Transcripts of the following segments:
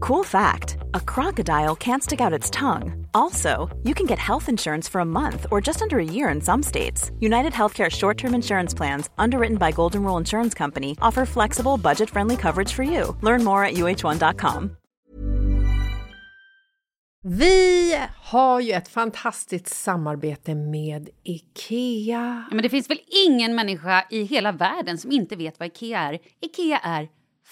Cool fact a crocodile can't stick out its tongue. Also, you can get health insurance for a month or just under a year in some states. United Healthcare short term insurance plans, underwritten by Golden Rule Insurance Company, offer flexible, budget friendly coverage for you. Learn more at uh1.com. Vi har ju ett fantastiskt samarbete med IKEA. Ja, men det finns väl ingen människa i hela världen som inte vet vad IKEA är. IKEA är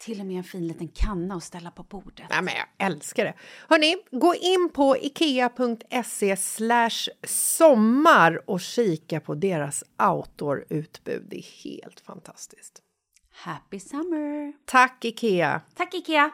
Till och med en fin liten kanna att ställa på bordet. Ja, men jag älskar det. Hörni, gå in på ikea.se sommar och kika på deras outdoor-utbud. Det är helt fantastiskt. Happy summer! Tack, Ikea! Tack Ikea!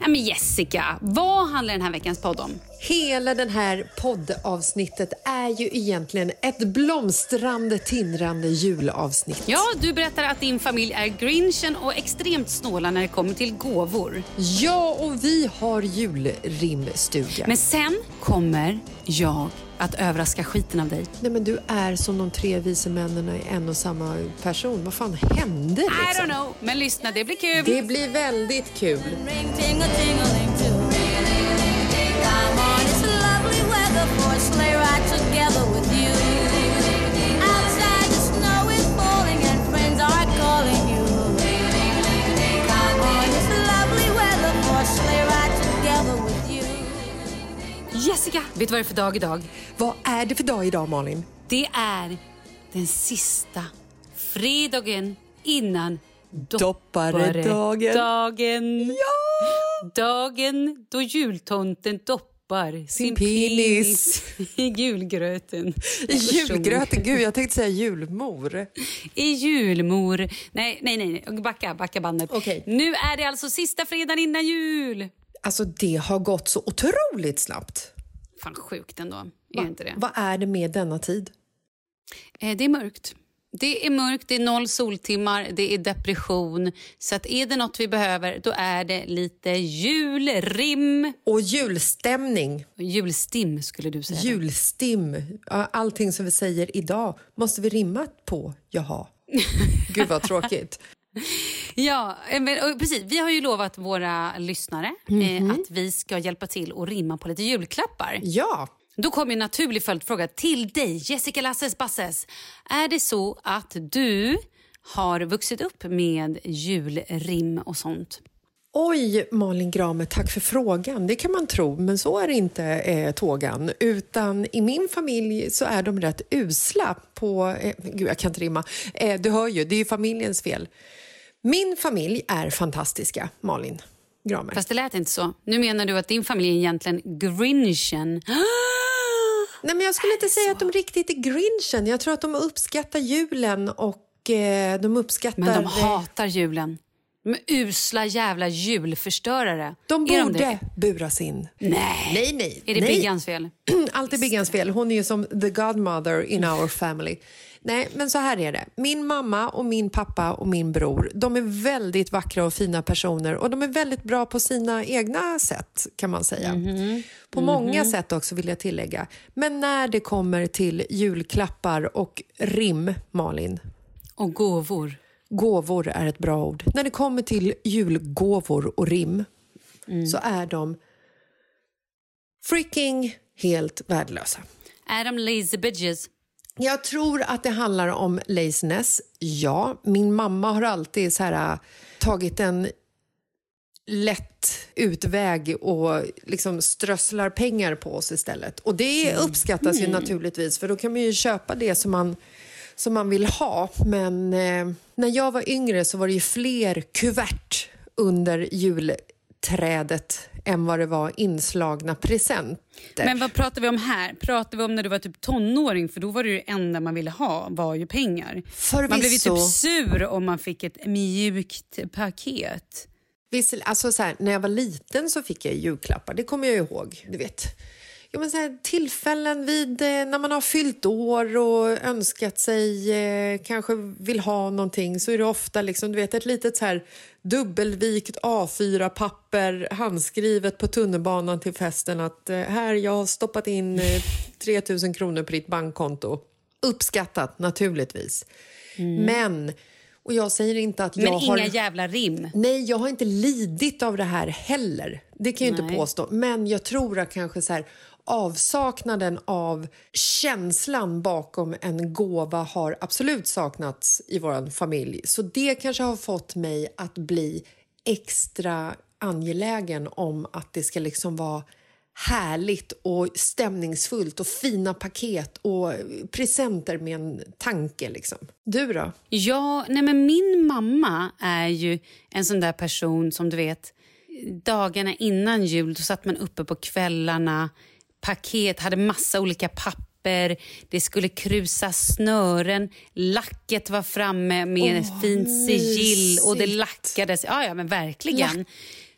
Ja, men Jessica, vad handlar den här veckans podd om? Hela den här poddavsnittet är ju egentligen ett blomstrande, tindrande julavsnitt. Ja, du berättar att din familj är grinchen och extremt snåla när det kommer till gåvor. Ja, och vi har julrimstuga. Men sen kommer jag att överraska skiten av dig. Nej, men du är som de tre vise männen i en och samma person. Vad fan hände liksom? I don't know, men lyssna, det blir kul. Det blir väldigt kul. Jessica, vet du vad det är för dag idag? Vad är det för dag idag, Malin? Det är den sista fredagen innan Dopparedagen. Dagen. Ja! Dagen då jultomten doppar sin, penis. i julgröten. I julgröten? Gud, jag tänkte säga julmor. I julmor. Nej, nej, nej. Backa, backa bandet. Okej. Nu är det alltså sista fredagen innan jul. Alltså, det har gått så otroligt snabbt. Fan sjukt ändå. Är det inte det? Vad är det med denna tid? Eh, Det är mörkt. Det är mörkt, det är noll soltimmar, det är depression. Så att är det något vi behöver, då är det lite julrim. Och julstämning. Julstim skulle du säga. Julstim. Allting som vi säger idag måste vi rimma på. Jaha. Gud, vad tråkigt. Ja, eh, men, precis. Vi har ju lovat våra lyssnare Mhm. eh, att vi ska hjälpa till och rimma på lite julklappar. Ja, Då kommer en naturlig följdfråga till dig, Jessica Lasses Basses. Är det så att du har vuxit upp med julrim och sånt? Oj, Malin Grame, tack för frågan. Det kan man tro, men så är det inte eh, tågan. Utan i min familj så är de rätt usla på... Eh, gud, jag kan inte rimma. Eh, du hör ju, det är ju familjens fel. Min familj är fantastiska, Malin Gramer. Fast det lät inte så. Nu menar du att din familj är egentligen grinchen. Nej, men jag skulle inte säga att de riktigt är grinchen. Jag tror att de uppskattar julen och eh, de uppskattar... Men de hatar julen. De är usla jävla julförstörare. De borde det? buras in. Nej. Nej, nej. Är det nej. Biggans fel? Allt är Biggans fel. Hon är ju som the godmother in our family. Nej, men så här är det. Min mamma och min pappa och min bror, de är väldigt vackra och fina personer och de är väldigt bra på sina egna sätt kan man säga. På många sätt också vill jag tillägga. Men när det kommer till julklappar och rim, Malin, Och gåvor. gåvor är ett bra ord. När det kommer till julgåvor och rim så är de freaking helt värdelösa. Är de lazy bitches? Jag tror att det handlar om laziness. Ja, min mamma har alltid så här, äh, tagit en lätt utväg och liksom strösslar pengar på oss istället. Och det uppskattas ju naturligtvis för då kan man ju köpa det som man, som man vill ha. Men eh, när jag var yngre så var det ju fler kuvert under julträdet än vad det var inslagna presenter. Men vad pratar vi om här? Pratar vi om när du var typ tonåring? För då var det det enda man ville ha var ju pengar. Förvisso. Man blev ju typ sur om man fick ett mjukt paket. Visst, alltså så här, när jag var liten så fick jag julklappar, det kommer jag ihåg. Du vet. Ja, men så här, tillfällen vid eh, när man har fyllt år och önskat sig, eh, kanske vill ha någonting så är det ofta liksom, du vet, ett litet så här, dubbelvikt A4-papper handskrivet på tunnelbanan till festen att eh, här, jag har stoppat in eh, 3 000 kronor på ditt bankkonto. Uppskattat, naturligtvis. Men, och jag säger inte att Men jag inga har... jävla rim. Nej, jag har inte lidit av det här heller. Det kan jag Nej. inte påstå. Men jag tror att kanske så här, avsaknaden av känslan bakom en gåva har absolut saknats i vår familj. Så det kanske har fått mig att bli extra angelägen om att det ska liksom vara härligt och stämningsfullt och fina paket och presenter med en tanke. Liksom. Du då? Ja, nej men min mamma är ju en sån där person som du vet dagarna innan jul då satt man uppe på kvällarna paket, hade massa olika papper det skulle krusa snören, lacket var framme med ett fint sigill och det mysigt. lackades. Ja, ja men verkligen.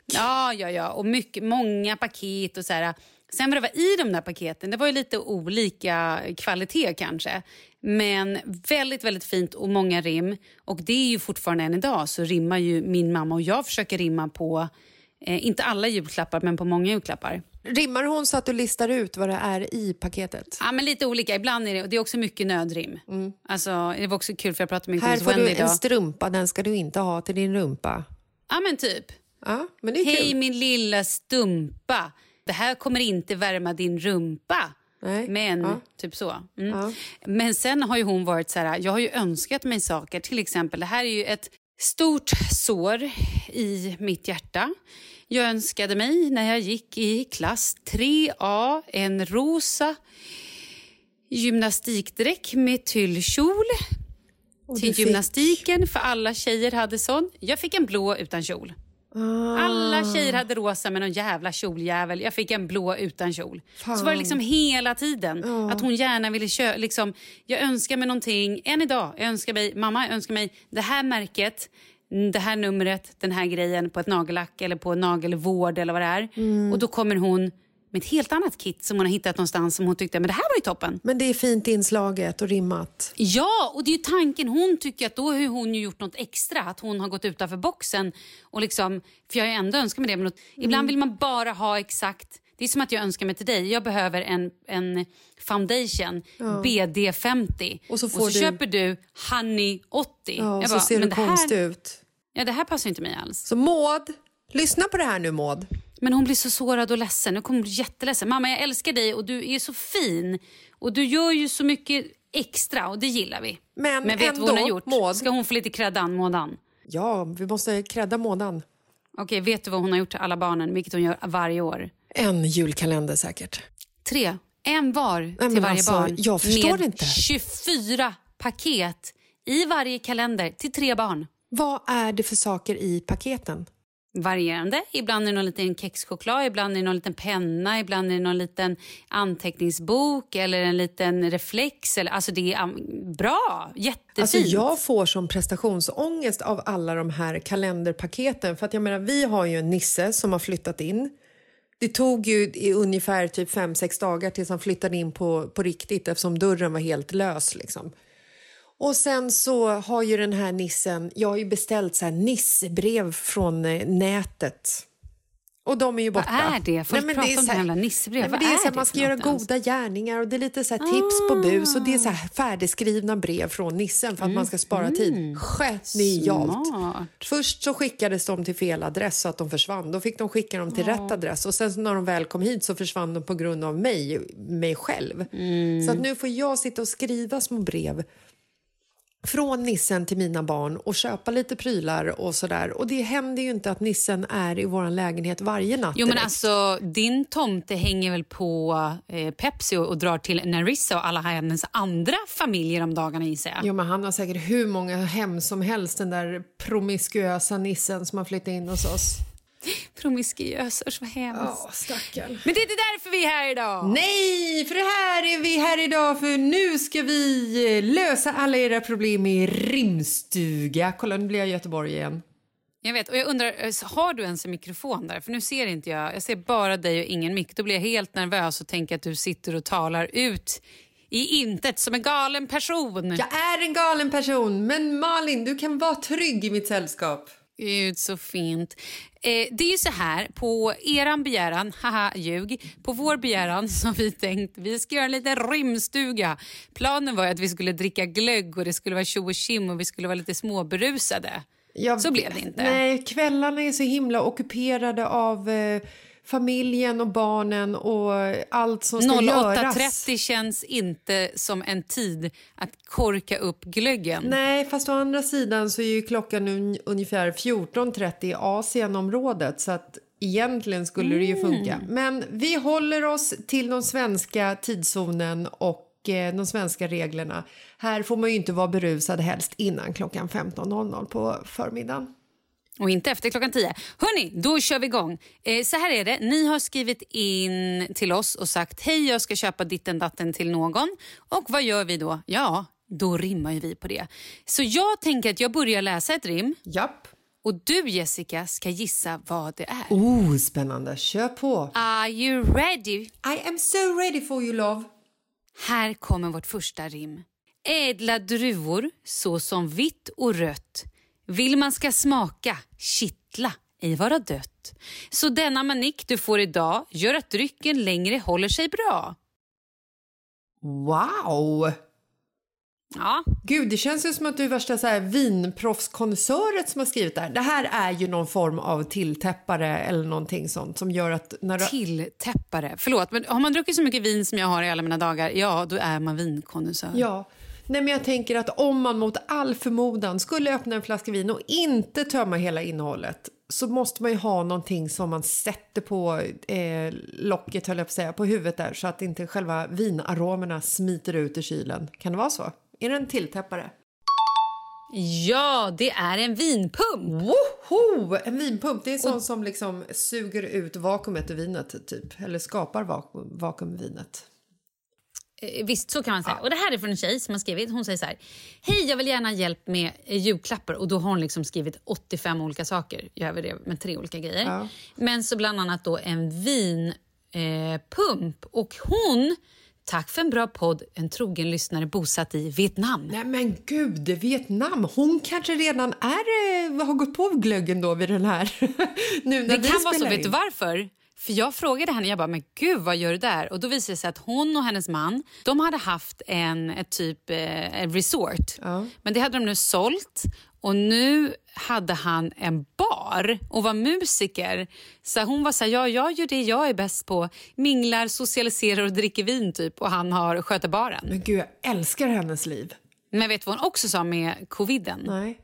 Ja, ja, ja. Och mycket, många paket och så här. Sen vad det var i de där paketen, det var ju lite olika kvalitet kanske. Men väldigt, väldigt fint och många rim. Och det är ju fortfarande än idag så rimmar ju min mamma och jag försöker rimma på, eh, inte alla julklappar, men på många julklappar. Rimmar hon så att du listar ut vad det är i paketet? Ja, men lite olika. Ibland är det, och det är också mycket nödrim. Alltså, det var också kul för jag pratade med Här får Wendy du en idag. strumpa, den ska du inte ha till din rumpa. Ja, men typ. Ja, men det är Hej kul. min lilla stumpa. Det här kommer inte värma din rumpa. Nej. Men, Ja. typ så. Mm. Ja. Men sen har ju hon varit så här, jag har ju önskat mig saker. Till exempel, det här är ju ett stort sår i mitt hjärta. Jag önskade mig när jag gick i klass 3A en rosa gymnastikdräkt med tyllkjol till gymnastiken, för alla tjejer hade sån. Jag fick en blå utan kjol. Ah. Alla tjejer hade rosa med någon jävla kjoljävel. Jag fick en blå utan kjol. Fan. Så var det liksom hela tiden. Att hon gärna ville köpa. Liksom, jag önskar mig någonting. Än idag. Jag önskar mig, mamma jag önskar mig det här märket, det här numret, den här grejen på ett nagellack eller på nagelvård eller vad det är. Mm. Och då kommer hon med ett helt annat kit som hon har hittat någonstans som hon tyckte men det här var ju toppen. Men det är fint inslaget och rimmat. Ja, och det är ju tanken. Hon tycker att då har hon ju gjort något extra. Att hon har gått utanför boxen. Och liksom, för jag har ju ändå önskat mig det. Men Mm. Ibland vill man bara ha exakt... Det är som att jag önskar mig till dig. Jag behöver en, en foundation, BD50. Och så får så du- köper du Honey 80. Ja, och jag så bara, ser du konstig ut. Ja, det här passar inte mig alls. Så Maud, lyssna på det här nu Maud. Men hon blir så sårad och ledsen. Nu kommer hon bli jätteledsen. Mamma, jag älskar dig och du är så fin. Och du gör ju så mycket extra och det gillar vi. Men vet du ändå, vad hon har gjort? Maud- Ska hon få lite creddan, Mådan? Ja, vi måste credda månaden. Okej, vet du vad hon har gjort till alla barnen, vilket hon gör varje år? En julkalender säkert. Tre. En var men till varje alltså, barn. jag förstår med inte. 24 paket i varje kalender till tre barn. Vad är det för saker i paketen? Varierande. Ibland är det någon liten kexchoklad, ibland är det någon liten penna, ibland är det någon liten anteckningsbok eller en liten reflex. Eller, alltså det är um, bra, jättefint. Alltså jag får som prestationsångest av alla de här kalenderpaketen. För att jag menar, vi har ju en Nisse som har flyttat in. Det tog ju i ungefär typ fem sex dagar tills han flyttade in på, på riktigt eftersom dörren var helt lös. Liksom. Och sen så har ju den här nissen, jag har ju beställt så här nissebrev från eh, nätet. Och de är ju borta. Vad är det? Folk men pratar är om så här- jävla nissebrev. Nej, men det är är så här, det man ska göra något ens? goda gärningar och det är lite så här tips på bus och det är så här färdigskrivna brev från nissen för att man ska spara tid. Genialt! Mm. Smart. Först så skickades de till fel adress så att de försvann. Då fick de skicka dem till rätt adress och sen när de väl kom hit så försvann de på grund av mig, mig själv. Mm. Så att nu får jag sitta och skriva små brev från nissen till mina barn och köpa lite prylar och sådär. Och det händer ju inte att nissen är i vår lägenhet varje natt Jo men direkt. alltså din tomte hänger väl på eh, Pepsi och, och drar till Narissa och alla hennes andra familjer om dagarna gissar jag. Jo, men han har säkert hur många hem som helst, den där promiskuösa nissen som har flyttat in hos oss. Promiskuös, usch vad hemskt. stackarn. Men det är inte därför vi är här idag. Nej, för det här är vi här idag för nu ska vi eh, lösa alla era problem i rimstuga. Kolla, nu blir jag i Göteborg igen. Jag vet, och jag undrar, eh, har du ens en mikrofon där? För nu ser inte jag, jag ser bara dig och ingen mick. Då blir jag helt nervös och tänker att du sitter och talar ut i intet som en galen person. Jag är en galen person, men Malin, du kan vara trygg i mitt sällskap. Gud, så fint. Eh, det är ju så här, på eran begäran, haha ljug, på vår begäran så har vi tänkt vi ska göra en liten rymdstuga. Planen var ju att vi skulle dricka glögg och det skulle vara tjo och tjim och vi skulle vara lite småberusade. Jag- Så blev det inte. Nej, kvällarna är så himla ockuperade av eh, familjen och barnen och allt som ska göras. 08.30 känns inte som en tid att korka upp glöggen. Nej, fast å andra sidan så är ju klockan un- ungefär 14.30 i Asienområdet så att egentligen skulle det ju funka. Men vi håller oss till de svenska tidszonen och eh, de svenska reglerna. Här får man ju inte vara berusad helst innan klockan 15.00 på förmiddagen. Och inte efter klockan 10. Hörni, då kör vi igång. Eh, så här är det. Ni har skrivit in till oss och sagt hej, jag ska köpa ditten datten till någon. Och vad gör vi då? Ja, då rimmar ju vi på det. Så jag tänker att jag börjar läsa ett rim Japp. och du Jessica ska gissa vad det är. Oh, spännande. Kör på. Are you ready? I am so ready for you, love. Här kommer vårt första rim. Ädla druvor såsom vitt och rött vill man ska smaka, kittla, ej vara dött. Så denna manik du får idag gör att drycken längre håller sig bra. Wow! Ja, Gud, det känns ju som att du är värsta så här vinproffskonnässöret som har skrivit det här. Det här är ju någon form av tilltäppare eller någonting sånt som gör att när du... tilltäppare. Förlåt, men har man druckit så mycket vin som jag har i alla mina dagar, ja, då är man vinkonnässör. Ja. Nej, men jag tänker att om man mot all förmodan skulle öppna en flaska vin och inte tömma hela innehållet så måste man ju ha någonting som man sätter på eh, locket, höll jag på att säga, på huvudet där så att inte själva vinaromerna smiter ut i kylen. Kan det vara så? Är det en tilltäppare? Ja, det är en vinpump. Woho! En vinpump, det är sånt som liksom suger ut vakuumet i vinet typ. Eller skapar vakuum, vakuum i vinet. Eh, Visst, så kan man säga. Och Det här är från en tjej som har skrivit. Hon säger så här. Hej, jag vill gärna ha hjälp med julklappar. Och Då har hon liksom skrivit 85 olika saker. Jag överdrev med tre olika grejer. Ja. Men så bland annat då en vinpump. Eh, och hon, tack för en bra podd, en trogen lyssnare bosatt i Vietnam. Nej men gud, Vietnam! Hon kanske redan är, eh, har gått på glöggen då vid den här... nu när Det vi kan vara så. spelar Vet in. du varför? För Jag frågade henne, jag bara, men gud vad gör du där? Och Då visade det sig att hon och hennes man de hade haft en ett typ eh, resort. Men det hade de nu sålt och nu hade han en bar och var musiker. Så hon var så här, ja, jag gör det jag är bäst på. Minglar, socialiserar och dricker vin typ och han har sköter baren. Men gud, jag älskar hennes liv. Men vet du vad hon också sa med coviden? Nej.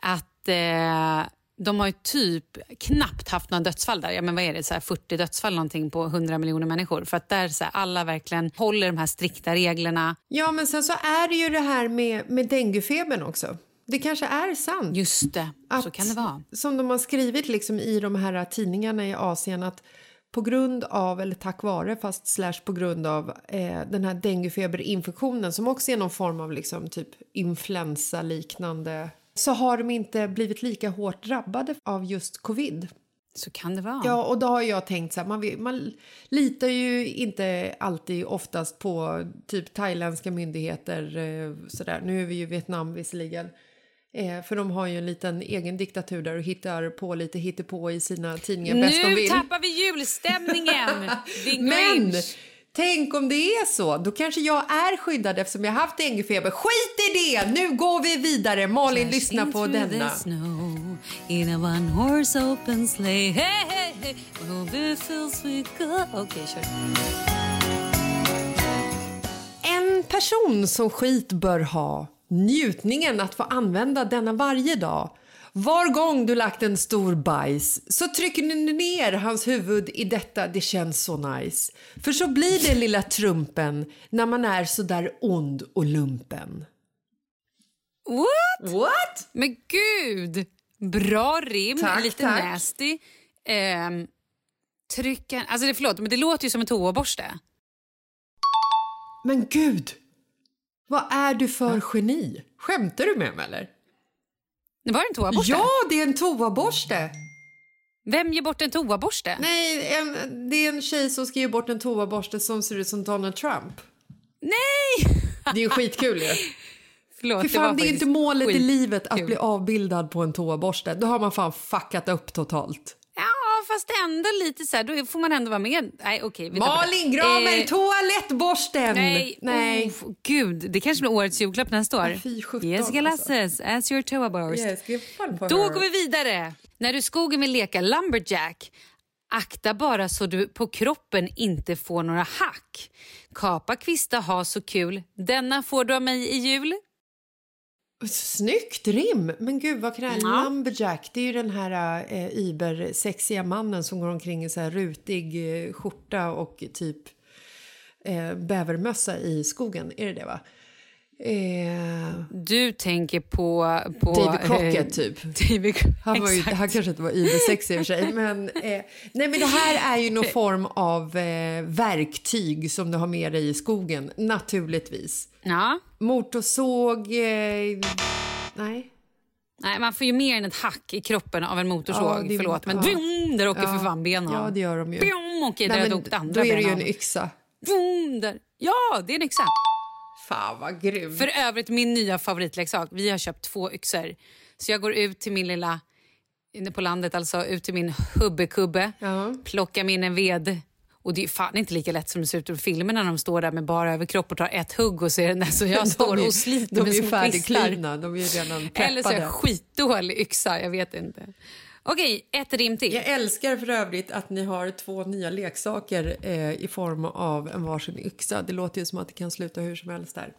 Att eh, de har ju typ knappt haft några dödsfall där. Ja, men vad är det, så här 40 dödsfall någonting på 100 miljoner människor. För att där så här, alla verkligen håller de här strikta reglerna. Ja, men sen så är det ju det här med, med denguefebern också. Det kanske är sant. Just det, så att- kan det vara. Som de har skrivit liksom i de här tidningarna i Asien att på grund av, eller tack vare, fast slash på grund av eh, den här denguefeberinfektionen som också är någon form av liksom typ influensa-liknande så har de inte blivit lika hårt drabbade av just covid. Så kan det vara. Ja, och då har jag tänkt så här, man, vill- man litar ju inte alltid oftast på typ thailändska myndigheter eh, sådär. Nu är vi ju i Vietnam visserligen. Eh, för de har ju en liten egen diktatur där och hittar på lite hittepå i sina tidningar bäst de nu vill. tappar vi julstämningen! Men. Tänk om det är så, då kanske jag är skyddad eftersom jag haft denguefeber. Skit i det! Nu går vi vidare. Malin, lyssna på denna. snow In a one horse open sleigh Hey, hey, hey Okej, kör. En person som skit bör ha njutningen att få använda denna varje dag. Var gång du lagt en stor bajs så trycker du ner hans huvud i detta det känns så nice. För så blir det lilla trumpen när man är så där ond och lumpen. What? What? Men gud! Bra rim, Tack, lite tack. nasty. Ehm, trycken... Alltså det, förlåt, men det låter ju som en toaborste. Men gud! Vad är du för geni? Skämtar du med mig eller? Det var en toaborste? Ja, det är en toaborste! Vem ger bort en toaborste? Nej, en, det är en tjej som ska ge bort en toaborste som ser ut som Donald Trump. Nej! Det är ju skitkul ju. Förlåt, För det fan, det är ju faktiskt inte målet i skitkul. livet att bli avbildad på en toaborste. Då har man fan fuckat upp totalt. Fast ändå lite så här, då får man ändå vara med. Nej, okej. tappar Malin. Gramer, Eh, toalettborsten! Nej, Nej. Oh, gud, det kanske blir årets julklapp nästa år. Fy sjutton, Jessica alltså. Lasses, as your toa borst. Yes, Då går vi vidare. När du skogen vill leka lumberjack Akta bara så du på kroppen inte får några hack. Kapa kvistar, ha så kul. Denna får du av mig i jul. Snyggt rim! Men gud, vad här Ja. Lumberjack? Det är ju den här eh, ibersexiga mannen som går omkring i så här rutig eh, skjorta och typ eh, bävermössa i skogen. Är det det, va? Eh, Du tänker på... på David Crockett, eh, typ. David, Han, var ju, han kanske inte var ibersexig i och för sig. Men, eh, nej, men det här är ju någon form av eh, verktyg som du har med dig i skogen, naturligtvis. Ja. Motorsåg... Eh, nej. Nej, man får ju mer än ett hack i kroppen av en motorsåg. Ja, Förlåt, men ja. bjum, där åker Ja. för fan benen Ja, det gör de ju. Bjum, okej, Nej, där åkte andra då är det ju en yxa. Bjum, där. Ja, det är en yxa. Fan vad grym. För övrigt min nya favoritleksak. Vi har köpt två yxor. Så jag går ut till min lilla, inne på landet alltså, ut till min hubbekubbe, Ja. plockar min en ved. Och det är fan inte lika lätt som det ser ut i filmerna när de står där med bara överkropp och tar ett hugg och ser den där. Så jag står är, och sliter De med små kvistar. de är ju redan Eller så är preppade. jag skitdålig yxa, jag vet inte. Okej, ett rim till. Jag älskar för övrigt att ni har två nya leksaker eh, i form av en varsin yxa. Det låter ju som att det kan sluta hur som helst där.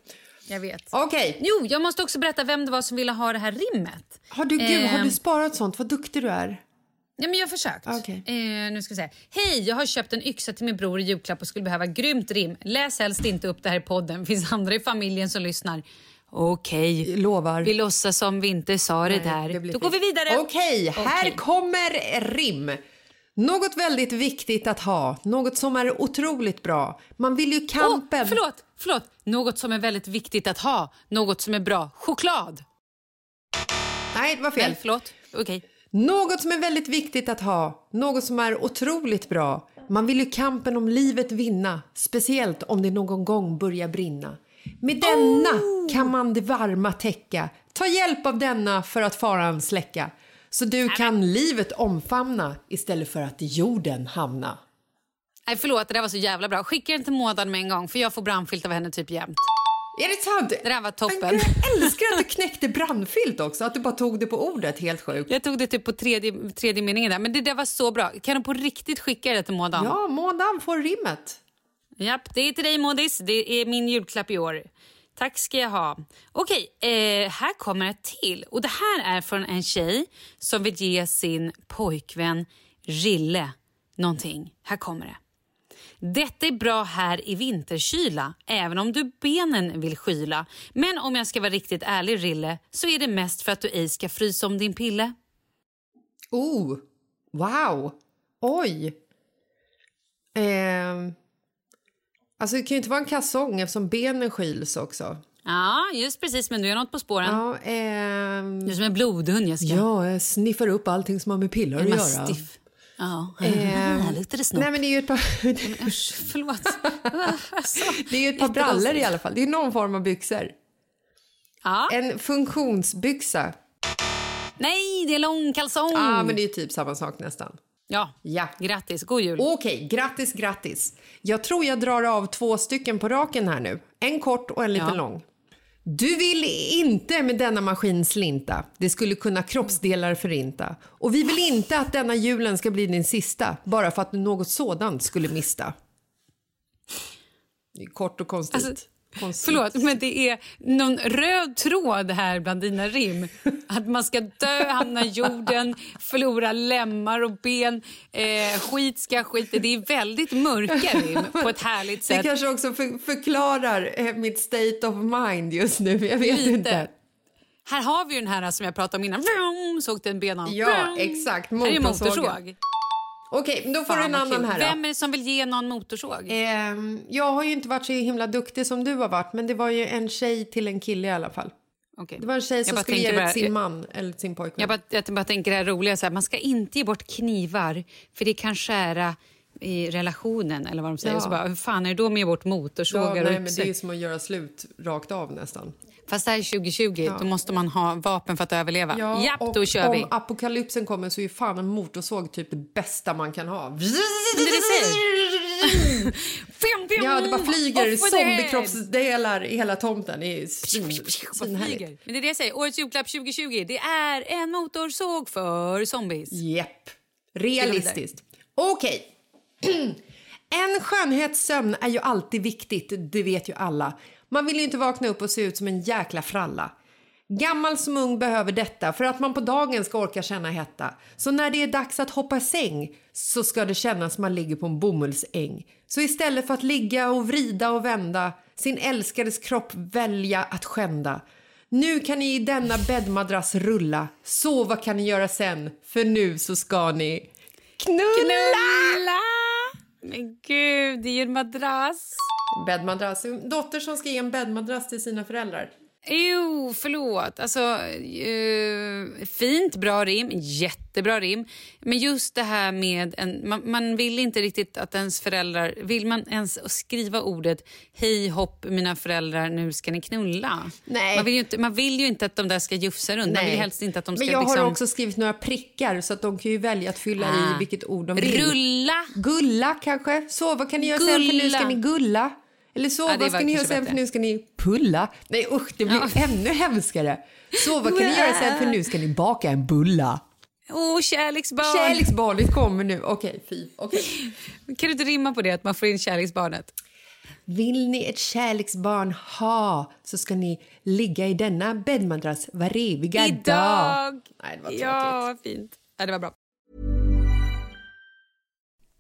Jag vet. Okej. Jo, jag måste också berätta vem det var som ville ha det här rimmet. Har du, gud, har Ehm. du sparat sånt? Vad duktig du är. Ja, men jag har försökt. Okej. Eh, nu ska vi se. Hej, jag har köpt en yxa till min bror i julklapp och skulle behöva grymt rim. Läs helst inte upp det här i podden. finns andra i familjen som lyssnar. Okej. Lovar. Vi låtsas som vi inte sa det Nej, där. det Då går vi vidare. Okej, här Okej. kommer rim. Något väldigt viktigt att ha, något som är otroligt bra. Man vill ju kampen... Åh, förlåt, förlåt. Något som är väldigt viktigt att ha. Något som är bra. Choklad. Nej, det var fel. Nej, förlåt. Okej. Något som är väldigt viktigt att ha, något som är otroligt bra. Man vill ju kampen om livet vinna, speciellt om det någon gång börjar brinna. Med denna kan man det varma täcka. Ta hjälp av denna för att faran släcka. Så du kan livet omfamna istället för att jorden hamna. Nej, förlåt, det där var så jävla bra. Skicka den till Mådan med en gång för jag får brandfilt av henne typ jämt. Är det sant? Det där var toppen. Jag älskar att du knäckte brandfilt också, att du bara tog det på ordet. Helt sjukt. Jag tog det typ på tredje, tredje meningen där, men det där var så bra. Kan du på riktigt skicka det till Mådan? Ja, Mådan får rimmet. Japp, det är till dig Modis. Det är min julklapp i år. Tack ska jag ha. Okej, eh, här kommer ett till. Och Det här är från en tjej som vill ge sin pojkvän Rille någonting. Här kommer det. Detta är bra här i vinterkyla, även om du benen vill skyla. Men om jag ska vara riktigt ärlig, Rille, så är det mest för att du ej ska frysa om din pille. Oh, wow. Oj. Eh, alltså det kan ju inte vara en kalsong eftersom benen skyls också. Ja, just precis. Men du är något på spåren. Ja, ehm, Du är som en blodhund, Jessica. ja, jag sniffar upp allting som har med piller att göra. mastiff. Ja, Ehm, här luktar det snopp. Nej, men det är ju ett par, Usch, förlåt. Alltså, det är ju ett par brallor i alla fall. Det är någon form av byxor. ja. En funktionsbyxa. Nej, det är långkalsong! Ja, men det är ju typ samma sak nästan. Ja, Ja. grattis. God jul. Okej, grattis, grattis. Jag tror jag drar av två stycken på raken här nu. En kort och en liten Ja. lång. Du vill inte med denna maskin slinta. Det skulle kunna kroppsdelar förinta. Och vi vill inte att denna julen ska bli din sista bara för att du något sådant skulle mista. Det är kort och konstigt. Alltså, konstigt. Förlåt, men det är någon röd tråd här bland dina rim. Att man ska dö, hamna i jorden, förlora lemmar och ben, eh, skit ska skita. Det är väldigt mörka rim på ett härligt Det sätt. kanske också för, förklarar eh, mitt state of mind just nu. Jag vet Lite. inte. Här har vi ju den här som jag pratade om innan. Vroom, Så åkte en ben av. Ja, Vroom. exakt. Här är motorsåg. Okej, men då får Fan, du en annan kul. här. Då. Vem är det som vill ge någon motorsåg? Ehm, jag har ju inte varit så himla duktig som du har varit, men det var ju en tjej till en kille i alla fall. Okej. Det var en tjej som skulle ge det bara- till sin man eller sin pojkvän. Jag bara, jag bara tänker det här roliga, så här, man ska inte ge bort knivar för det kan skära i relationen eller vad de säger. Ja. Så bara, hur fan är det då med ge bort ja, motorsågar nej, men det är som att göra slut rakt av nästan. Fast det här är 2020, då måste man ha vapen för att överleva. Ja, Japp, och då kör om vi. apokalypsen kommer så är fan en motorsåg typ det bästa man kan ha. Men det säger. Fjum, fjum, Ja, det bara flyger zombiekroppsdelar i hela tomten. Det är svinhärligt. Men det är det jag säger, årets julklapp 2020, det är en motorsåg för zombies. Jepp. Realistiskt. Okej. En skönhetssömn är ju alltid viktigt, det vet ju alla. Man vill ju inte vakna upp och se ut som en jäkla fralla. Gammal som ung behöver detta för att man på dagen ska orka känna hetta. Så när det är dags att hoppa i säng så ska det kännas som man ligger på en bomullsäng. Så istället för att ligga och vrida och vända sin älskades kropp välja att skända. Nu kan ni i denna bäddmadrass rulla, sova kan ni göra sen, för nu så ska ni knulla! Knulla! Men gud, det är ju en madrass. Bäddmadrass. En dotter som ska ge en bäddmadrass till sina föräldrar. Jo, förlåt. Alltså, eh, fint, bra rim, jättebra rim. Men just det här med... En, man, man vill inte riktigt att ens föräldrar... Vill man ens skriva ordet hej hopp mina föräldrar, nu ska ni knulla? Nej. Man vill ju inte, man vill ju inte att de där ska jufsa runt. Man vill helst inte att de ska Men jag liksom... har också skrivit några prickar så att de kan ju välja att fylla Ah. i vilket ord de vill. Rulla! Gulla kanske. Sova kan ni göra sen för nu ska Gulla. ni gulla. Eller sova Ja, det ska ni göra sen för nu ska ni pulla. Nej usch, det blir ännu hemskare. Sova kan ni göra sen för nu ska ni baka en bulla. Åh, kärleksbarn! Kärleksbarnet kommer nu. Okej, fy. Okej. Kan du inte rimma på det, att man får in kärleksbarnet? Vill ni ett kärleksbarn ha så ska ni ligga i denna bäddmadrass var eviga dag. Idag! Nej, det var tråkigt. Ja, vad fint. Ja, det var bra.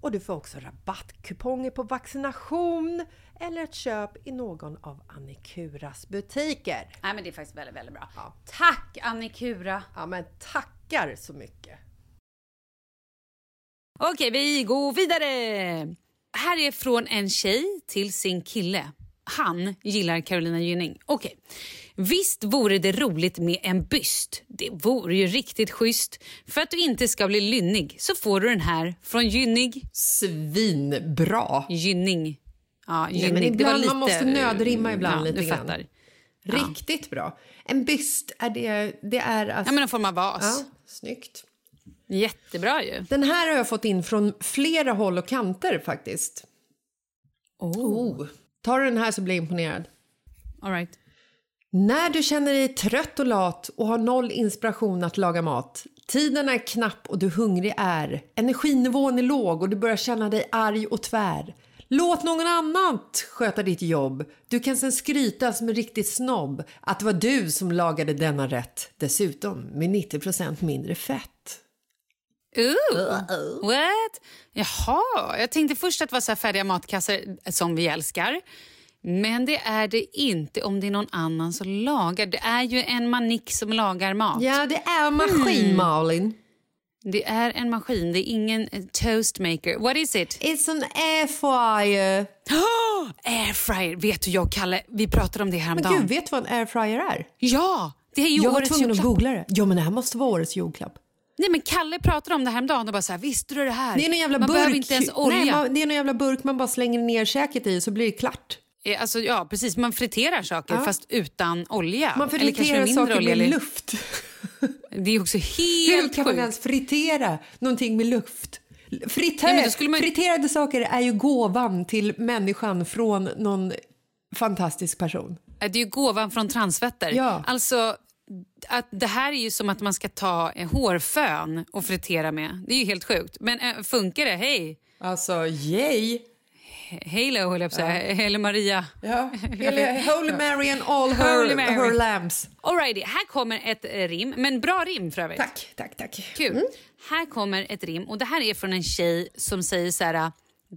och du får också rabattkuponger på vaccination eller ett köp i någon av Annikuras butiker. Nej men det är faktiskt väldigt, väldigt bra. Ja. Tack Annikura! Ja men tackar så mycket! Okej, vi går vidare. Här är från en tjej till sin kille. Han gillar Carolina Gynning. Okej. Visst vore det roligt med en byst. Det vore ju riktigt schysst. För att du inte ska bli lynnig så får du den här från Gynning. Svinbra! Gynning. Ja, Nej, Gynning. var ibland, lite, man måste nödrimma ibland ja, lite grann. fattar. Riktigt bra. En byst, är det, det är alltså... Ja, men en form av vas. Ja, snyggt. Jättebra ju. Den här har jag fått in från flera håll och kanter faktiskt. Oh. Tar du den här så blir jag imponerad. All right. När du känner dig trött och lat och har noll inspiration att laga mat, tiden är knapp och du hungrig är, energinivån är låg och du börjar känna dig arg och tvär. Låt någon annan sköta ditt jobb. Du kan sen skryta som en riktig snobb att det var du som lagade denna rätt. Dessutom med 90% mindre fett. Ooh. What? Jaha, jag tänkte först att det var så här färdiga matkassar som vi älskar. Men det är det inte om det är någon annan som lagar. Det är ju en manik som lagar mat. Ja, det är en maskin, Mm. Malin. Det är en maskin, det är ingen eh, toastmaker. What is it? It's an air fryer. Oh, airfryer! Vet du, jag och Kalle, vi pratade om det Men häromdagen. gud, vet du vad en air fryer är? Ja, det är ju Jag var årets tvungen att julklapp. googla det. Ja, men det här måste vara årets julklapp. Nej, men Kalle pratade om det häromdagen och bara så här, visste du det här? Det är någon jävla man burk. behöver inte ens olja. Nej, man, det är någon jävla burk man bara slänger ner käket i så blir det klart. Eh, Alltså, ja, precis. Man friterar saker Ja. fast utan olja. Man friterar saker olja, med eller- luft. Det är också Hur helt kan man sjukt. ens fritera någonting med luft? Då skulle man- Friterade saker är ju gåvan till människan från någon fantastisk person. Det är ju gåvan från transfetter. Ja. Alltså, att det här är ju som att man ska ta en hårfön och fritera med. Det är ju helt sjukt. Men äh, funkar det? Hej! Alltså, yay! Halo, höll jag på att säga. Eller Maria. Ja. Holy Mary and all her, Holy Mary. her lambs. Alrighty, här kommer ett eh, rim. Men bra rim för övrigt. Tack, tack, tack. Kul. Här kommer ett rim och det här är från en tjej som säger så här.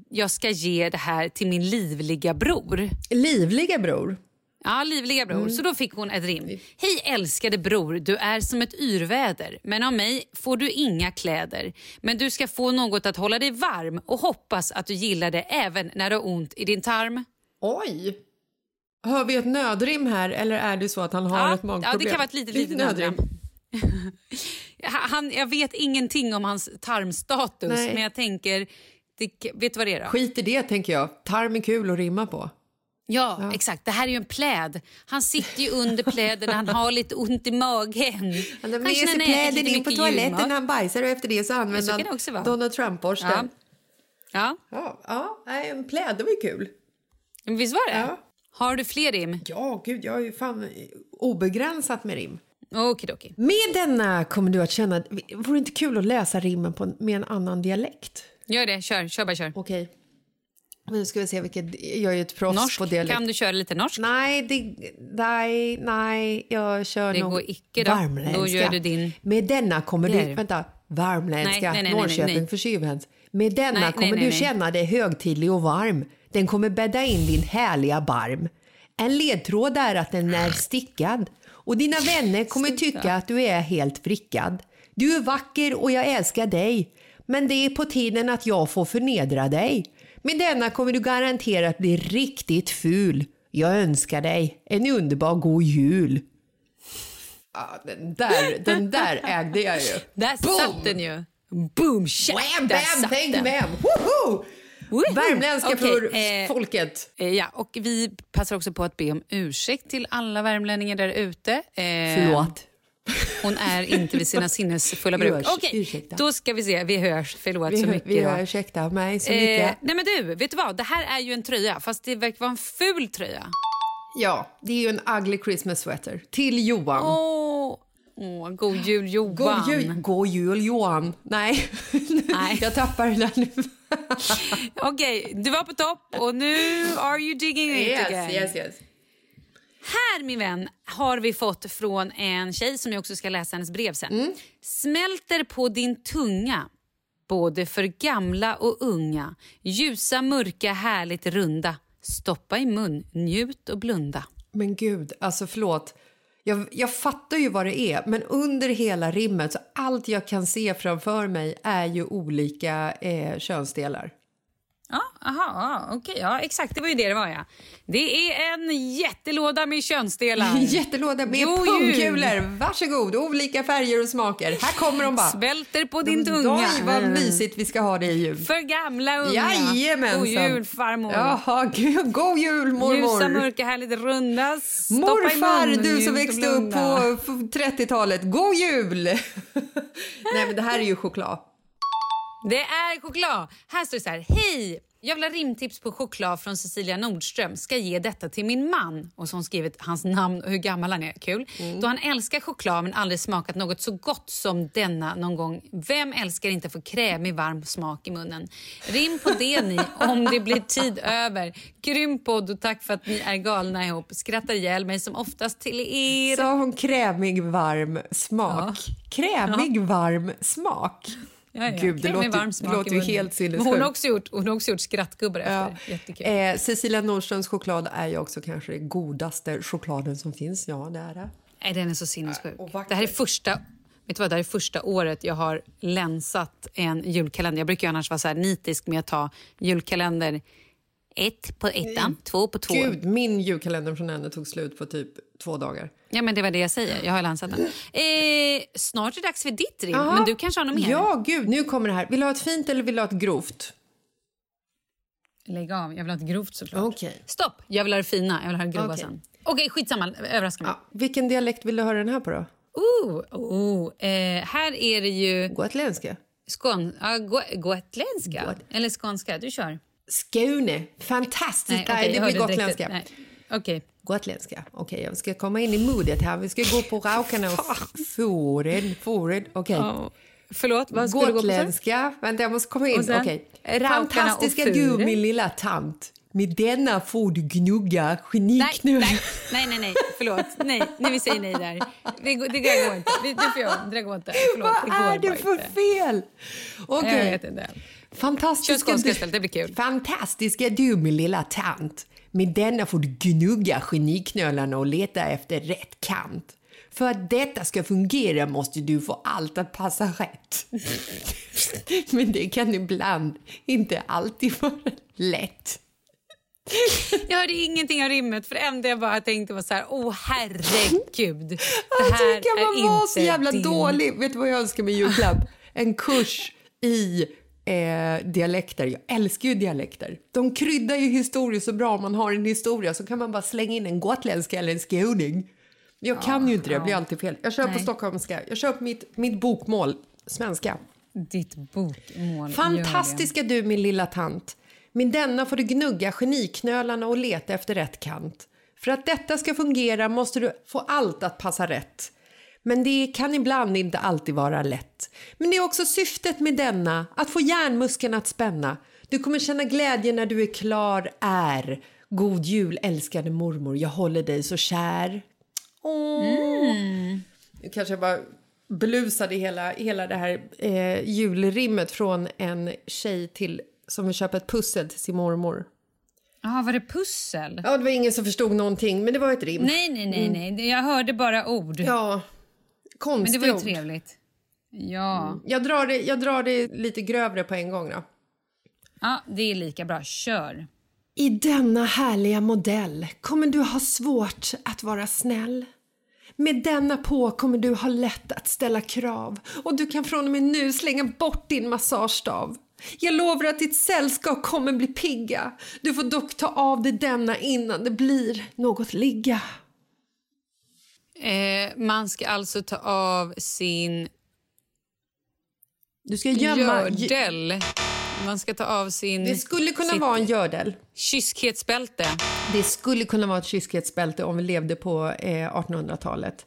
Jag ska ge det här till min livliga bror. Livliga bror. Ja, livliga bror. Så då fick hon ett rim. Hej älskade bror, du är som ett yrväder. Men av mig får du inga kläder. Men du ska få något att hålla dig varm och hoppas att du gillar det även när du har ont i din tarm. Oj! Hör vi ett nödrim här eller är det så att han har Ja, ett magproblem? ja, det kan vara ett litet, litet nödrim. Han, jag vet ingenting om hans tarmstatus, Nej. men jag tänker... Det, vet du vad det är då? Skit i det tänker jag. Tarm är kul att rimma på. Ja, exakt. Det här är ju en pläd. Han sitter ju under pläden han har lite ont i magen. Han har med sig lite in på toaletten när han bajsar och efter det så så använder kan det han. Donald Trump-borsten. Ja. Ja. Ja, Ja, ja, en pläd, det var ju kul. men visst var det? Ja. Har du fler rim? Ja, gud, jag har ju fan obegränsat med rim. Okidoki. Med denna kommer du att känna... Vore det inte kul att läsa rimmen på med en annan dialekt? Gör det. Kör, kör bara kör. Okej. Nu ska vi se vilket... Jag är ju ett proffs Norsk. på dialekt. Kan du köra lite norsk? Nej, det, nej, nej, jag kör Det nog går icke då. värmländska. Då gör du din- Med denna kommer Där. du... Vänta. Värmländska, Nej, nej, nej, nej, Norrköping för Tjuvhänt. Med denna kommer du känna dig högtidlig och varm. Den kommer bädda in din härliga barm. En ledtråd är att den är stickad. Och dina vänner kommer tycka att du är helt vrickad. Du är vacker och jag älskar dig. Men det är på tiden att jag får förnedra dig. Med denna kommer du garanterat bli riktigt ful. Jag önskar dig en underbar god jul. Ja, den, där, den där ägde jag ju. Där Boom! satt den ju. Boom! Wham, bam, bang, bam! Woho! Woho! Värmländska Okej, för eh, folket. Eh, Ja, och vi passar också på att be om ursäkt till alla värmlänningar där ute. Eh, Förlåt. Hon är inte vid sina sinnesfulla bruk. Okej, ursäkta. då ska vi se. Vi hörs. Förlåt Vi, så mycket. vi hör, ursäkta mig så Eh, mycket. nej men du, vet du vad? Det här är ju en tröja, fast det verkar vara en ful tröja. Ja, det är ju en ugly Christmas sweater. Till Johan. Åh, åh god jul Johan. God jul, god jul Johan. Nej, Nej. jag tappar där nu. Okej, du var på topp och nu are you digging it again. yes, yes. Här min vän har vi fått från en tjej som jag också ska läsa hennes brev sen. Mm. Smälter på din tunga både för gamla och unga. Ljusa, mörka, härligt runda. Stoppa i mun, njut och blunda. Men gud, alltså förlåt. Jag, jag fattar ju vad det är, men under hela rimmet så allt jag kan se framför mig är ju olika eh, könsdelar. Ja, aha, okej, ja exakt det var ju det det var ja. Det är en jättelåda med könsdelar. Jättelåda med pungkulor. Varsågod, olika färger och smaker. Här kommer de bara. Svälter på din tunga. Oj, vad mysigt vi ska ha det i jul. För gamla unga. Jajamensan. God jul farmor. Jaha, gud, god jul mormor. Ljusa, mörka, härligt runda. Stoppa Morfar, mun, du som växte upp på f- 30-talet, god jul! Nej men det här är ju choklad. Det är choklad. Här står det så här. Hej! Jag vill ha rimtips på choklad från Cecilia Nordström. Ska ge detta till min man. Och så har hon skrivit hans namn och hur gammal han är. Kul. Mm. Då han älskar choklad men aldrig smakat något så gott som denna någon gång. Vem älskar inte att få krämig varm smak i munnen? Rim på det ni, om det blir tid över. Grym podd och tack för att ni är galna ihop. Skrattar ihjäl mig som oftast till er. Sa hon krämig varm smak? Krämig varm smak? Ja, ja. Gud, det låter, det låter ju helt sinnessjukt. Hon har också gjort, hon har också gjort skrattgubbar Ja. efter. Jättekul. Eh, Cecilia Nordströms choklad är ju också kanske den godaste chokladen som finns. Ja, det är det. Nej, den är så sinnessjuk. Det här är första... Vet du vad, det här är första året jag har länsat en julkalender. Jag brukar ju annars vara så nitisk med att ta julkalender ett på ettan, två på två. Gud, min julkalender från henne tog slut på typ två dagar. Ja, men det var det jag säger. Jag har länsat den. Eh, snart är det dags för ditt rim, men du kanske har något mer? Ja, gud, nu kommer det här. Vill du ha ett fint eller vill du ha ett grovt? Lägg av, jag vill ha ett grovt såklart. Okej. Stopp, jag vill ha det fina. Jag vill ha det grova Okej. sen. Okej, skitsamma. Överraska mig. Ja, vilken dialekt vill du höra den här på då? Oh, oh, eh, här är det ju Gotländska? skån, ja, go, gotländska. Got- Eller skånska. Du kör. Skåne. Fantastiskt. Nej, okej, det jag blir direkt gotländska. nej. Okej. Gotländska. Okej, jag ska komma in i modet här. Vi ska gå på rakarna och foren. Foren. Okej. Ja. Förlåt, vad skulle du gå på? Gotländska. Vänta, jag måste komma in. Och sen, rakarna Fantastiska du, min lilla tant. Med denna får du gnugga Nej, geniknull. nej, nej, nej, nej, förlåt. Nej, nej, vi säger nej där. Det, går- det går inte. Vi- Du får om. Det går inte. Förlåt, Vad det är det för inte. fel? Okej. Jag Kör Fantastiska skånska istället, det blir kul. fantastiska du, min lilla tant. Med denna får du gnugga geniknölarna och leta efter rätt kant. För att detta ska fungera måste du få allt att passa rätt. Men det kan ibland inte alltid vara lätt. Jag hörde ingenting av rimmet för det enda jag bara tänkte var så här, åh herregud. Det Alltså, här hur kan man är vara så jävla din... dålig? Vet du vad jag önskar mig i julklapp? En kurs i eh, dialekter. Jag älskar ju dialekter. De kryddar ju historier så bra. Om man har en historia så kan man bara slänga in en gotländska eller en skåning. Jag kan ju inte det, det blir alltid fel. Jag kör på Nej. stockholmska. Jag kör på mitt, mitt bokmål, svenska. Ditt bokmål. Fantastiska du, min lilla tant. Med denna får du gnugga geniknölarna och leta efter rätt kant. För att detta ska fungera måste du få allt att passa rätt. Men det kan ibland inte alltid vara lätt. Men det är också syftet med denna, att få hjärnmuskeln att spänna. Du kommer känna glädje när du är klar är. God jul älskade mormor, jag håller dig så kär. Åh. Nu kanske jag bara blusade hela, hela det här eh, julrimmet från en tjej till som vill köpa ett pussel till sin mormor. Ja, var det pussel? Ja, det var ingen som förstod någonting, men det var ett rim. Nej, nej, nej, nej. Jag hörde bara ord. Ja, Men konstigt det var ju trevligt. Ja. Jag drar, det, jag drar det lite grövre på en gång då. ja, det är lika bra. Kör. I denna härliga modell kommer du ha svårt att vara snäll. Med denna på kommer du ha lätt att ställa krav och du kan från och med nu slänga bort din massagestav. Jag lovar att ditt sällskap kommer bli pigga. Du får dock ta av dig denna innan det blir något ligga. Eh, man ska alltså ta av sin Du ska gömma... gördel. Man ska ta av sin... Det skulle kunna sitt vara en gördel. Kyskhetsbälte. Det skulle kunna vara ett kyskhetsbälte om vi levde på eh, 1800-talet.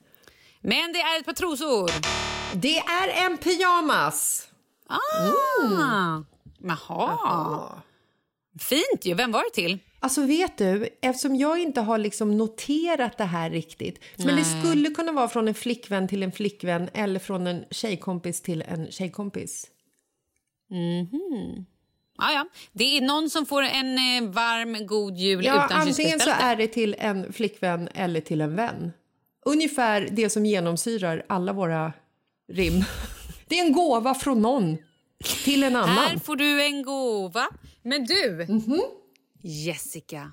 Men det är ett par trosor. Det är en pyjamas! Ah. Jaha. Fint ju. Vem var det till? Alltså vet du, eftersom jag inte har liksom noterat det här riktigt. Men det skulle kunna vara från en flickvän till en flickvän eller från en tjejkompis till en tjejkompis. Ah, ja. Det är någon som får en eh, varm, god jul Ja, utan antingen så är det till en flickvän eller till en vän. Ungefär det som genomsyrar alla våra rim. Det är en gåva från någon till en annan. Här får du en gåva. Men du, Mhm. Jessica,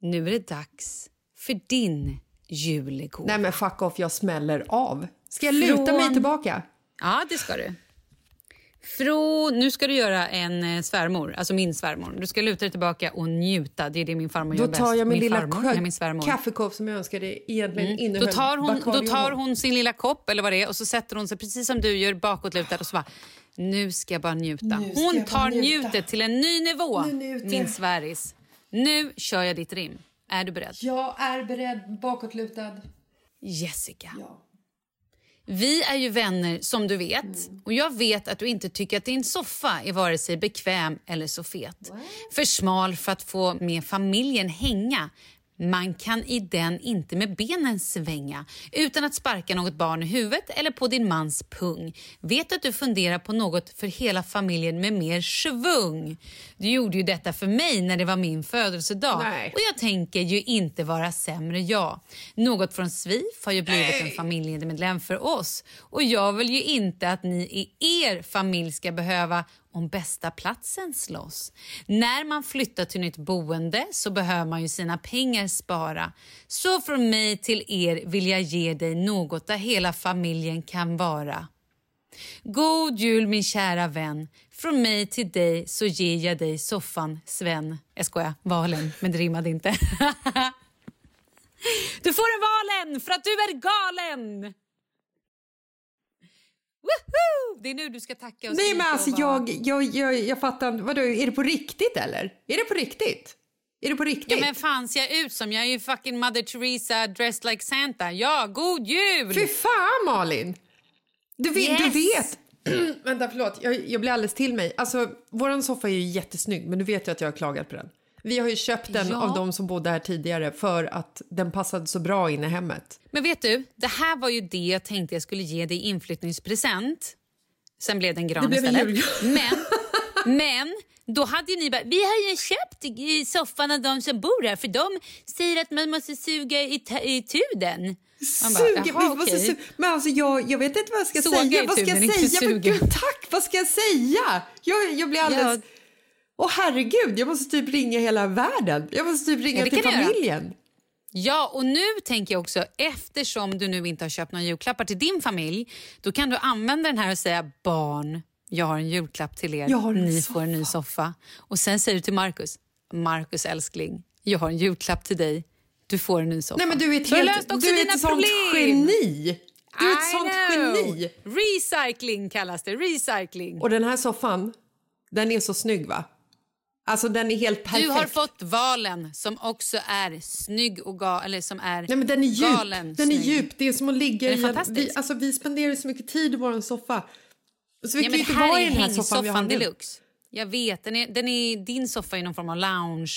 nu är det dags för din julegåva. Nej men fuck off, jag smäller av. Ska jag luta Från- mig tillbaka? Ja, det ska du. Fro, nu ska du göra en eh, svärmor, alltså min svärmor. Du ska luta dig tillbaka och njuta. Det är det min farmor Då gör tar jag min, min lilla farmor, kö- nej, min svärmor. kaffekopp som jag önskade egentligen Mm. innehöll Då tar, hon, då tar hon sin lilla kopp eller vad det är och så sätter hon sig precis som du gör bakåtlutad och så bara nu ska jag bara njuta. Ska Hon tar njuta. njutet till en ny nivå, min jag. Nu kör jag ditt rim. Är du beredd? Jag är beredd, bakåtlutad. Jessica. Ja. Vi är ju vänner som du vet och jag vet att du inte tycker att din soffa är vare sig bekväm eller så fet. För smal för att få med familjen hänga. Man kan i den inte med benen svänga utan att sparka något barn i huvudet eller på din mans pung. Vet att du funderar på något för hela familjen med mer svung. Du gjorde ju detta för mig när det var min födelsedag Nej. och jag tänker ju inte vara sämre jag. Något från SVIF har ju blivit en familjemedlem för oss och jag vill ju inte att ni i er familj ska behöva om bästa platsen slåss. När man flyttar till nytt boende så behöver man ju sina pengar spara. Så från mig till er vill jag ge dig något där hela familjen kan vara. God jul min kära vän. Från mig till dig så ger jag dig soffan Sven. Jag skojar, valen, men det rimmade inte. du får en valen för att du är galen! Woho! Det är nu du ska tacka och Nej men alltså vara- jag, jag, jag, jag fattar. Vadå, är det på riktigt eller? Är det på riktigt? Är det på riktigt? Ja men fan ser jag ut som? Jag är ju fucking Mother Teresa dressed like Santa. Ja, god jul! Fy fan Malin! Du vet, du Yes! vet. Vänta förlåt, jag, jag blir alldeles till mig. Alltså våran soffa är ju jättesnygg men du vet ju att jag har klagat på den. Vi har ju köpt den Ja. av de som bodde här tidigare för att den passade så bra in i hemmet. Men vet du, det här var ju det jag tänkte jag skulle ge dig i inflyttningspresent. Sen blev det en gran Det blev en istället. Men, men då hade ju ni bara, vi har ju köpt i soffan av de som bor här för de säger att man måste suga i, i tuden. Bara, Suga, "Jaha, vi måste okej." su- men alltså jag, jag vet inte vad jag ska Såga säga. i Vad ska jag säga? Men suga. gud, tack! Vad ska jag säga? Jag, jag blir alldeles... Ja. Åh herregud, jag måste typ ringa hela världen. Jag måste typ ringa Ja, till du familjen. Ja, och nu tänker jag också, eftersom du nu inte har köpt några julklappar till din familj, då kan du använda den här och säga barn, jag har en julklapp till er, Jag har en ni får en ny soffa. Och sen säger du till Markus, Markus älskling, jag har en julklapp till dig, du får en ny soffa. Nej men du är ett, Så du helt, också du är ett sånt geni. Du är ett I sånt know. geni. Recycling kallas det, recycling. Och den här soffan, den är så snygg va? Alltså den är helt perfekt. Du har fått valen som också är snygg och ga- eller som är Nej men den är djup. galen den är snygg. djup. Det är som att ligga är i en, vi, alltså vi spenderar så mycket tid i vår soffa. Så vi Ja, kan men ju inte här vara är i den här soffan vi har hängsoffan nu. deluxe. Jag vet, den är, den är, din soffa är någon form av lounge.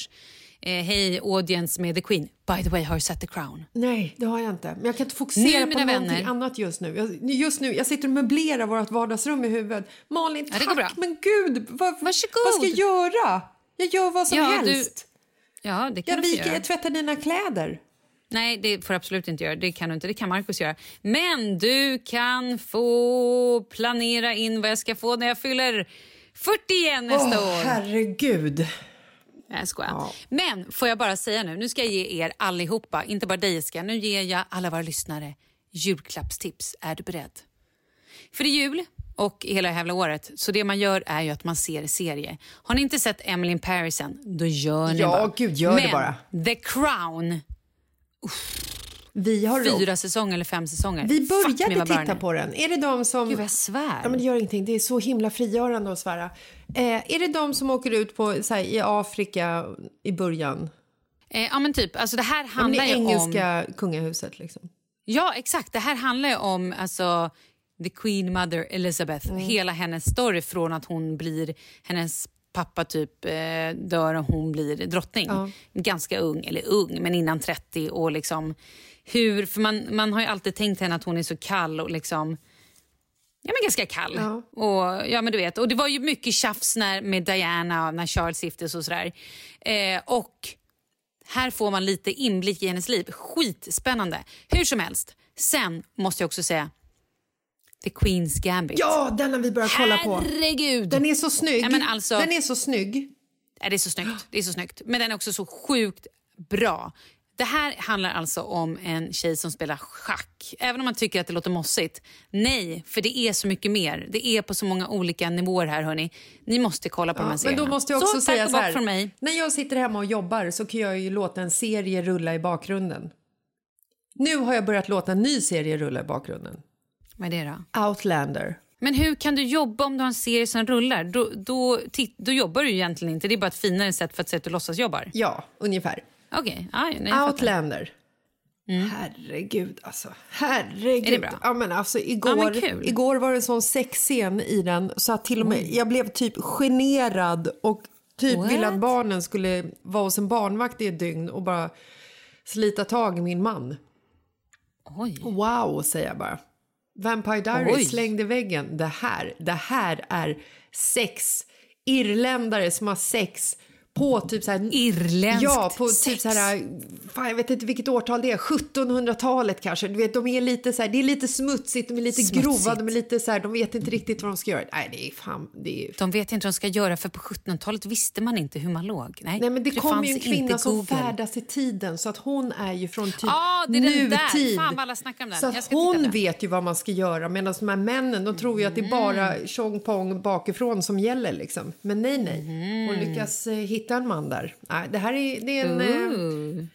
Eh, Hej audience med The Queen. By the way, har du sett The Crown? Nej, det har jag inte. Men jag kan inte fokusera Nu, på någonting vänner. annat just nu. Jag, just nu. Jag sitter och möblerar vårt vardagsrum i huvudet. Malin, Ja, tack! Men gud, vad, Varsågod. vad ska jag göra? Jag gör vad som Ja, du- helst. Ja, det kan Jag, du viker, göra. jag tvättar dina kläder. Nej, det får du absolut inte göra. Det kan du inte. Det kan Markus göra. Men du kan få planera in vad jag ska få när jag fyller 40 igen nästa Åh, år. herregud. Nej, jag skojar. Ja. Men får jag bara säga nu, nu ska jag ge er allihopa, inte bara dig Jessica, nu ger jag alla våra lyssnare julklappstips. Är du beredd? För är jul och hela jävla året, så det man gör är ju att man ser serie. Har ni inte sett Emily in Paris än, då gör ni Ja, bara. gud, gör det Men bara. The Crown, Vi har fyra säsonger eller fem säsonger. Vi började titta på den. Är det de som... Gud jag svär. Ja, men det gör ingenting. Det är så himla frigörande att svära. Eh, är det de som åker ut på, här, i Afrika i början? eh, ja men typ, alltså det här Ja, men handlar det ju om... engelska kungahuset liksom. Ja, exakt. Det här handlar ju om alltså, the Queen Mother Elizabeth. Mm. Hela hennes story från att hon blir... Hennes pappa typ eh, dör och hon blir drottning. Ja. Ganska ung, eller ung, men innan 30. Och liksom hur, för man, man har ju alltid tänkt henne att hon är så kall och liksom... Ja, men ganska kall. Ja. Och, ja, men du vet. och det var ju mycket tjafs när, med Diana när Charles giftes och sådär. Eh, och här får man lite inblick i hennes liv. Skitspännande. Hur som helst. Sen måste jag också säga The Queen's Gambit. Ja, den har vi börjat kolla på. Herregud! Den är så snygg. Ja, men alltså- Den är så snygg. Ja, det är så snyggt. Det är så snyggt. Men den är också så sjukt bra. Det här handlar alltså om en tjej som spelar schack. Även om man tycker att det låter mossigt. Nej, för det är så mycket mer. Det är på så många olika nivåer här hörni. Ni måste kolla på de här Men serierna. då måste jag också så, säga så här. från mig. När jag sitter hemma och jobbar så kan jag ju låta en serie rulla i bakgrunden. Nu har jag börjat låta en ny serie rulla i bakgrunden. Vad är det då? Outlander. Men hur kan du jobba om du har en serie som rullar? Då, då, då jobbar du ju egentligen inte. Det är bara ett finare sätt för att säga att du låtsas jobbar. Ja, ungefär. Okej, okay. fattar. Outlander. Herregud, alltså. Herregud. Är det bra? Ja, men alltså, Ja, igår, men kul. igår var det en sån sexscen i den så att till och med jag blev typ generad och typ What? ville att barnen skulle vara hos en barnvakt i ett dygn och bara slita tag i min man. Oj. Wow, säger jag bara. Vampire Diaries Oj. slängde väggen. Det här, det här är sex. Irländare som har sex på typ så här... Irländskt Ja, på typ sex. så här... Fan, jag vet inte vilket årtal det är. 1700-talet kanske. Du vet, de är lite så här, det är lite smutsigt, de är lite Smutsigt. grova, de är lite så här, de vet inte riktigt vad de ska göra. Nej, det är fan... Det är... De vet inte vad de ska göra för på 1700-talet visste man inte hur man låg. Nej, Nej, men det för kommer ju en kvinna som färdas i tiden så att hon är ju från typ Ja, det är den där. nutid. Fan, vad alla snackar om den. Så att hon vet ju vad man ska göra medan de här männen de tror ju att det är bara Mm. tjong pong bakifrån som gäller liksom. Men nej, nej. Hon lyckas eh, hitta en man där. Nej, det här är, det är en... Eh,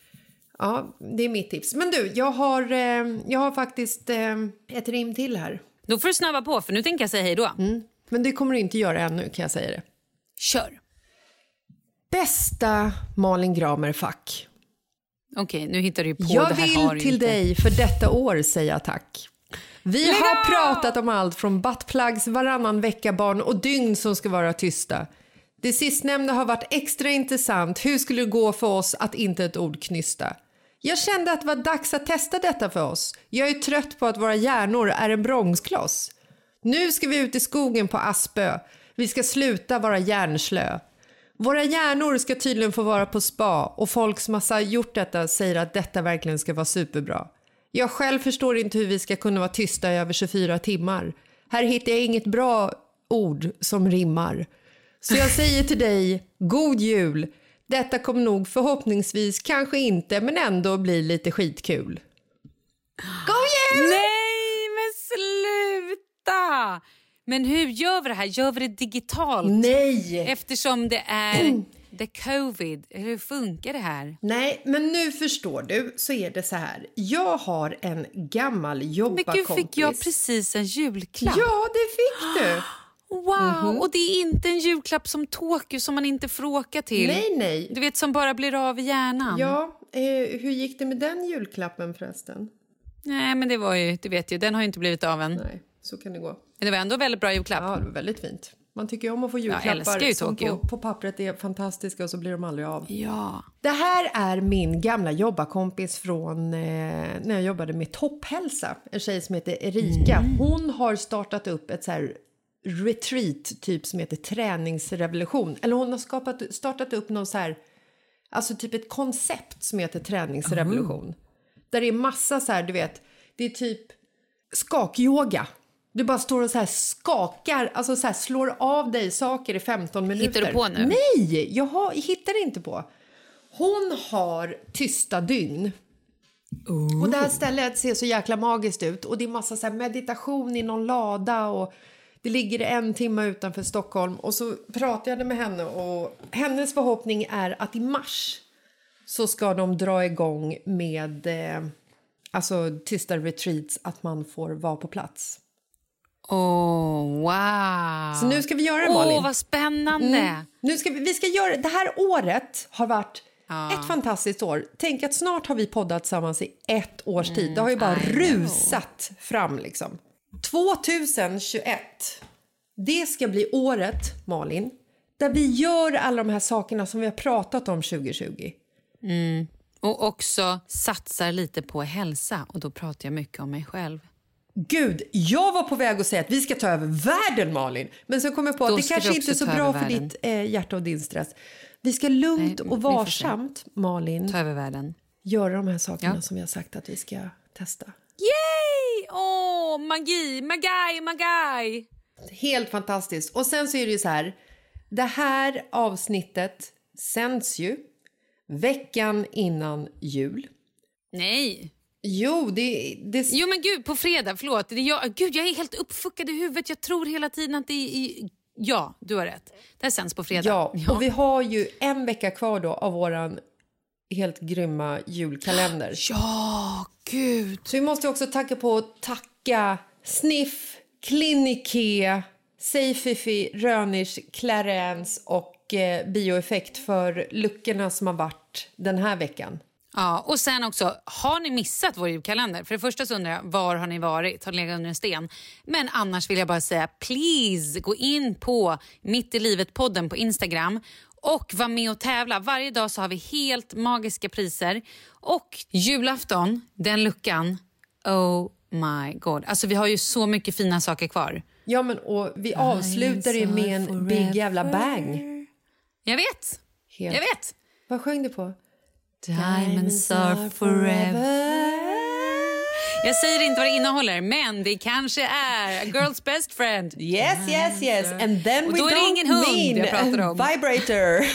ja, det är mitt tips. Men du, jag har, eh, jag har faktiskt eh, ett rim till här. Då får du snabba på, för nu tänker jag säga hej då. Men det kommer du inte göra ännu kan jag säga det. Kör! Bästa Malin Gramer Fack. Okej, nu hittar du på. Jag det här vill till inte. dig för detta år säga tack. Vi Lägg har pratat om allt från buttplugs, varannan vecka-barn och dygn som ska vara tysta. Det sistnämnda har varit extra intressant. Hur skulle det gå för oss att inte ett ord knysta? Jag kände att det var dags att testa detta för oss. Jag är trött på att våra hjärnor är en bromskloss. Nu ska vi ut i skogen på Aspö. Vi ska sluta vara hjärnslö. Våra hjärnor ska tydligen få vara på spa och folk som har gjort detta säger att detta verkligen ska vara superbra. Jag själv förstår inte hur vi ska kunna vara tysta i över 24 timmar. Här hittar jag inget bra ord som rimmar. Så jag säger till dig, god jul. Detta kommer nog förhoppningsvis, kanske inte, men ändå bli lite skitkul. God jul! Nej, men sluta! Men hur gör vi det här? Gör vi det digitalt? Nej! Eftersom det är the covid. Hur funkar det här? Nej, men nu förstår du så är det så här. Jag har en gammal Men jobbarkompis. gud, fick jag precis en julklapp? Ja, det fick du. Wow! Och det är inte en julklapp som Tokyo som man inte får åka till. Nej, nej. Du vet, som bara blir av i hjärnan. Ja, eh, hur gick det med den julklappen förresten? Nej, men det var ju, du vet ju, den har ju inte blivit av än. Nej, så kan det gå. Men det var ändå väldigt bra julklapp. Ja, det var väldigt fint. Man tycker ju om att få julklappar ju som på, på pappret är fantastiska och så blir de aldrig av. Ja. Det här är min gamla jobbarkompis från eh, när jag jobbade med Topphälsa. En tjej som heter Erika. Mm. Hon har startat upp ett så här retreat typ som heter träningsrevolution. Eller hon har skapat, startat upp någon så här, alltså typ ett koncept som heter träningsrevolution. Där det är massa så här, du vet, det är typ skakyoga. Du bara står och så här skakar, alltså så här slår av dig saker i 15 minuter. du på nu? Nej, jag har, hittar inte på. Hon har tysta dygn. Och det här stället ser så jäkla magiskt ut och det är massa så här meditation i någon lada och det ligger en timme utanför Stockholm och så pratade jag med henne och hennes förhoppning är att i mars så ska de dra igång med eh, alltså tysta retreats att man får vara på plats. Åh, wow! Så nu ska vi göra det Åh, Malin. vad spännande! Mm. Nu ska vi, vi ska göra, det här året har varit ett fantastiskt år. Tänk att snart har vi poddat tillsammans i ett års tid. Det har ju bara I know. rusat fram liksom. 2021, det ska bli året, Malin, där vi gör alla de här sakerna som vi har pratat om 2020. Och också satsar lite på hälsa. Och då pratar jag mycket om mig själv. Gud, jag var på väg att säga att vi ska ta över världen, Malin. Men så kom jag på att det kanske inte är så bra för världen. ditt eh, hjärta och din stress. Vi ska lugnt Nej, och varsamt, Malin, Ta över världen. göra de här sakerna Ja. som vi har sagt att vi ska testa. Yay! Åh, magi, magai, magai! Helt fantastiskt. Och sen så är det ju så här, det här avsnittet sänds ju, veckan innan jul. Nej. Jo, det... det... Jo men gud, på fredag, förlåt. Det jag, gud, jag är helt uppfuckad i huvudet. Jag tror hela tiden att det är... Ja, du har rätt. Det här sänds på fredag. Ja, och vi har ju en vecka kvar då av våran helt grymma julkalender. Ja, gud. Så vi måste också tacka på tacka Sniff, Clinique, Seififi, Rönisch, Clarence och eh, Bioeffekt för luckorna som har varit den här veckan. Ja, och sen också, har ni missat vår julkalender? För det första så undrar jag, var har ni varit? Har ni legat under en sten? Men annars vill jag bara säga, please gå in på Mitt i livet-podden på Instagram och var med och tävla. Varje dag så har vi helt magiska priser. Och julafton, den luckan, oh my god. Alltså vi har ju så mycket fina saker kvar. Ja, men och vi avslutar det med en big jävla bang. Jag vet. Helt. Jag vet. Vad sjöng du på? Diamonds are forever. Jag säger inte vad det innehåller, men det kanske är A Girl's Best Friend. Yes, yes, yes. And then Och we då är det don't ingen hund mean jag pratar a om. vibrator.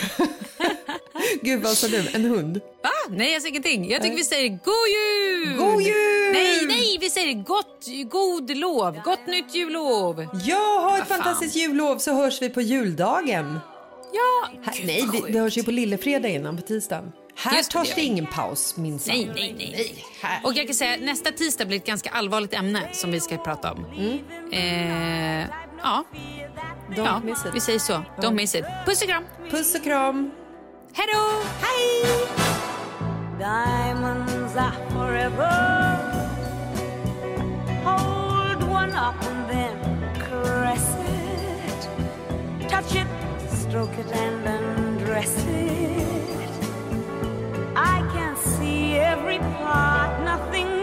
Gud, vad sa du? En hund? Va? Nej, jag säger ingenting. Jag tycker vi säger god jul! God jul! Nej, nej, vi säger gott, god lov. Gott nytt jullov. Ja, ha ett fan. fantastiskt jullov så hörs vi på juldagen. Ja, Gud, nej, vad vi, sjukt. vi hörs ju på lillefredag innan på tisdagen. Här Just tas det det ingen paus minsann. Nej, nej, nej. nej. här. Och jag kan säga nästa tisdag blir ett ganska allvarligt ämne som vi ska prata om. Eh, ja, Don't ja miss it. vi säger så. Don't miss it. Puss och kram. Puss och kram. Hej då! Hej! Diamonds are forever. Hold one up and then caress it. Touch it, stroke it, and undress every part, nothing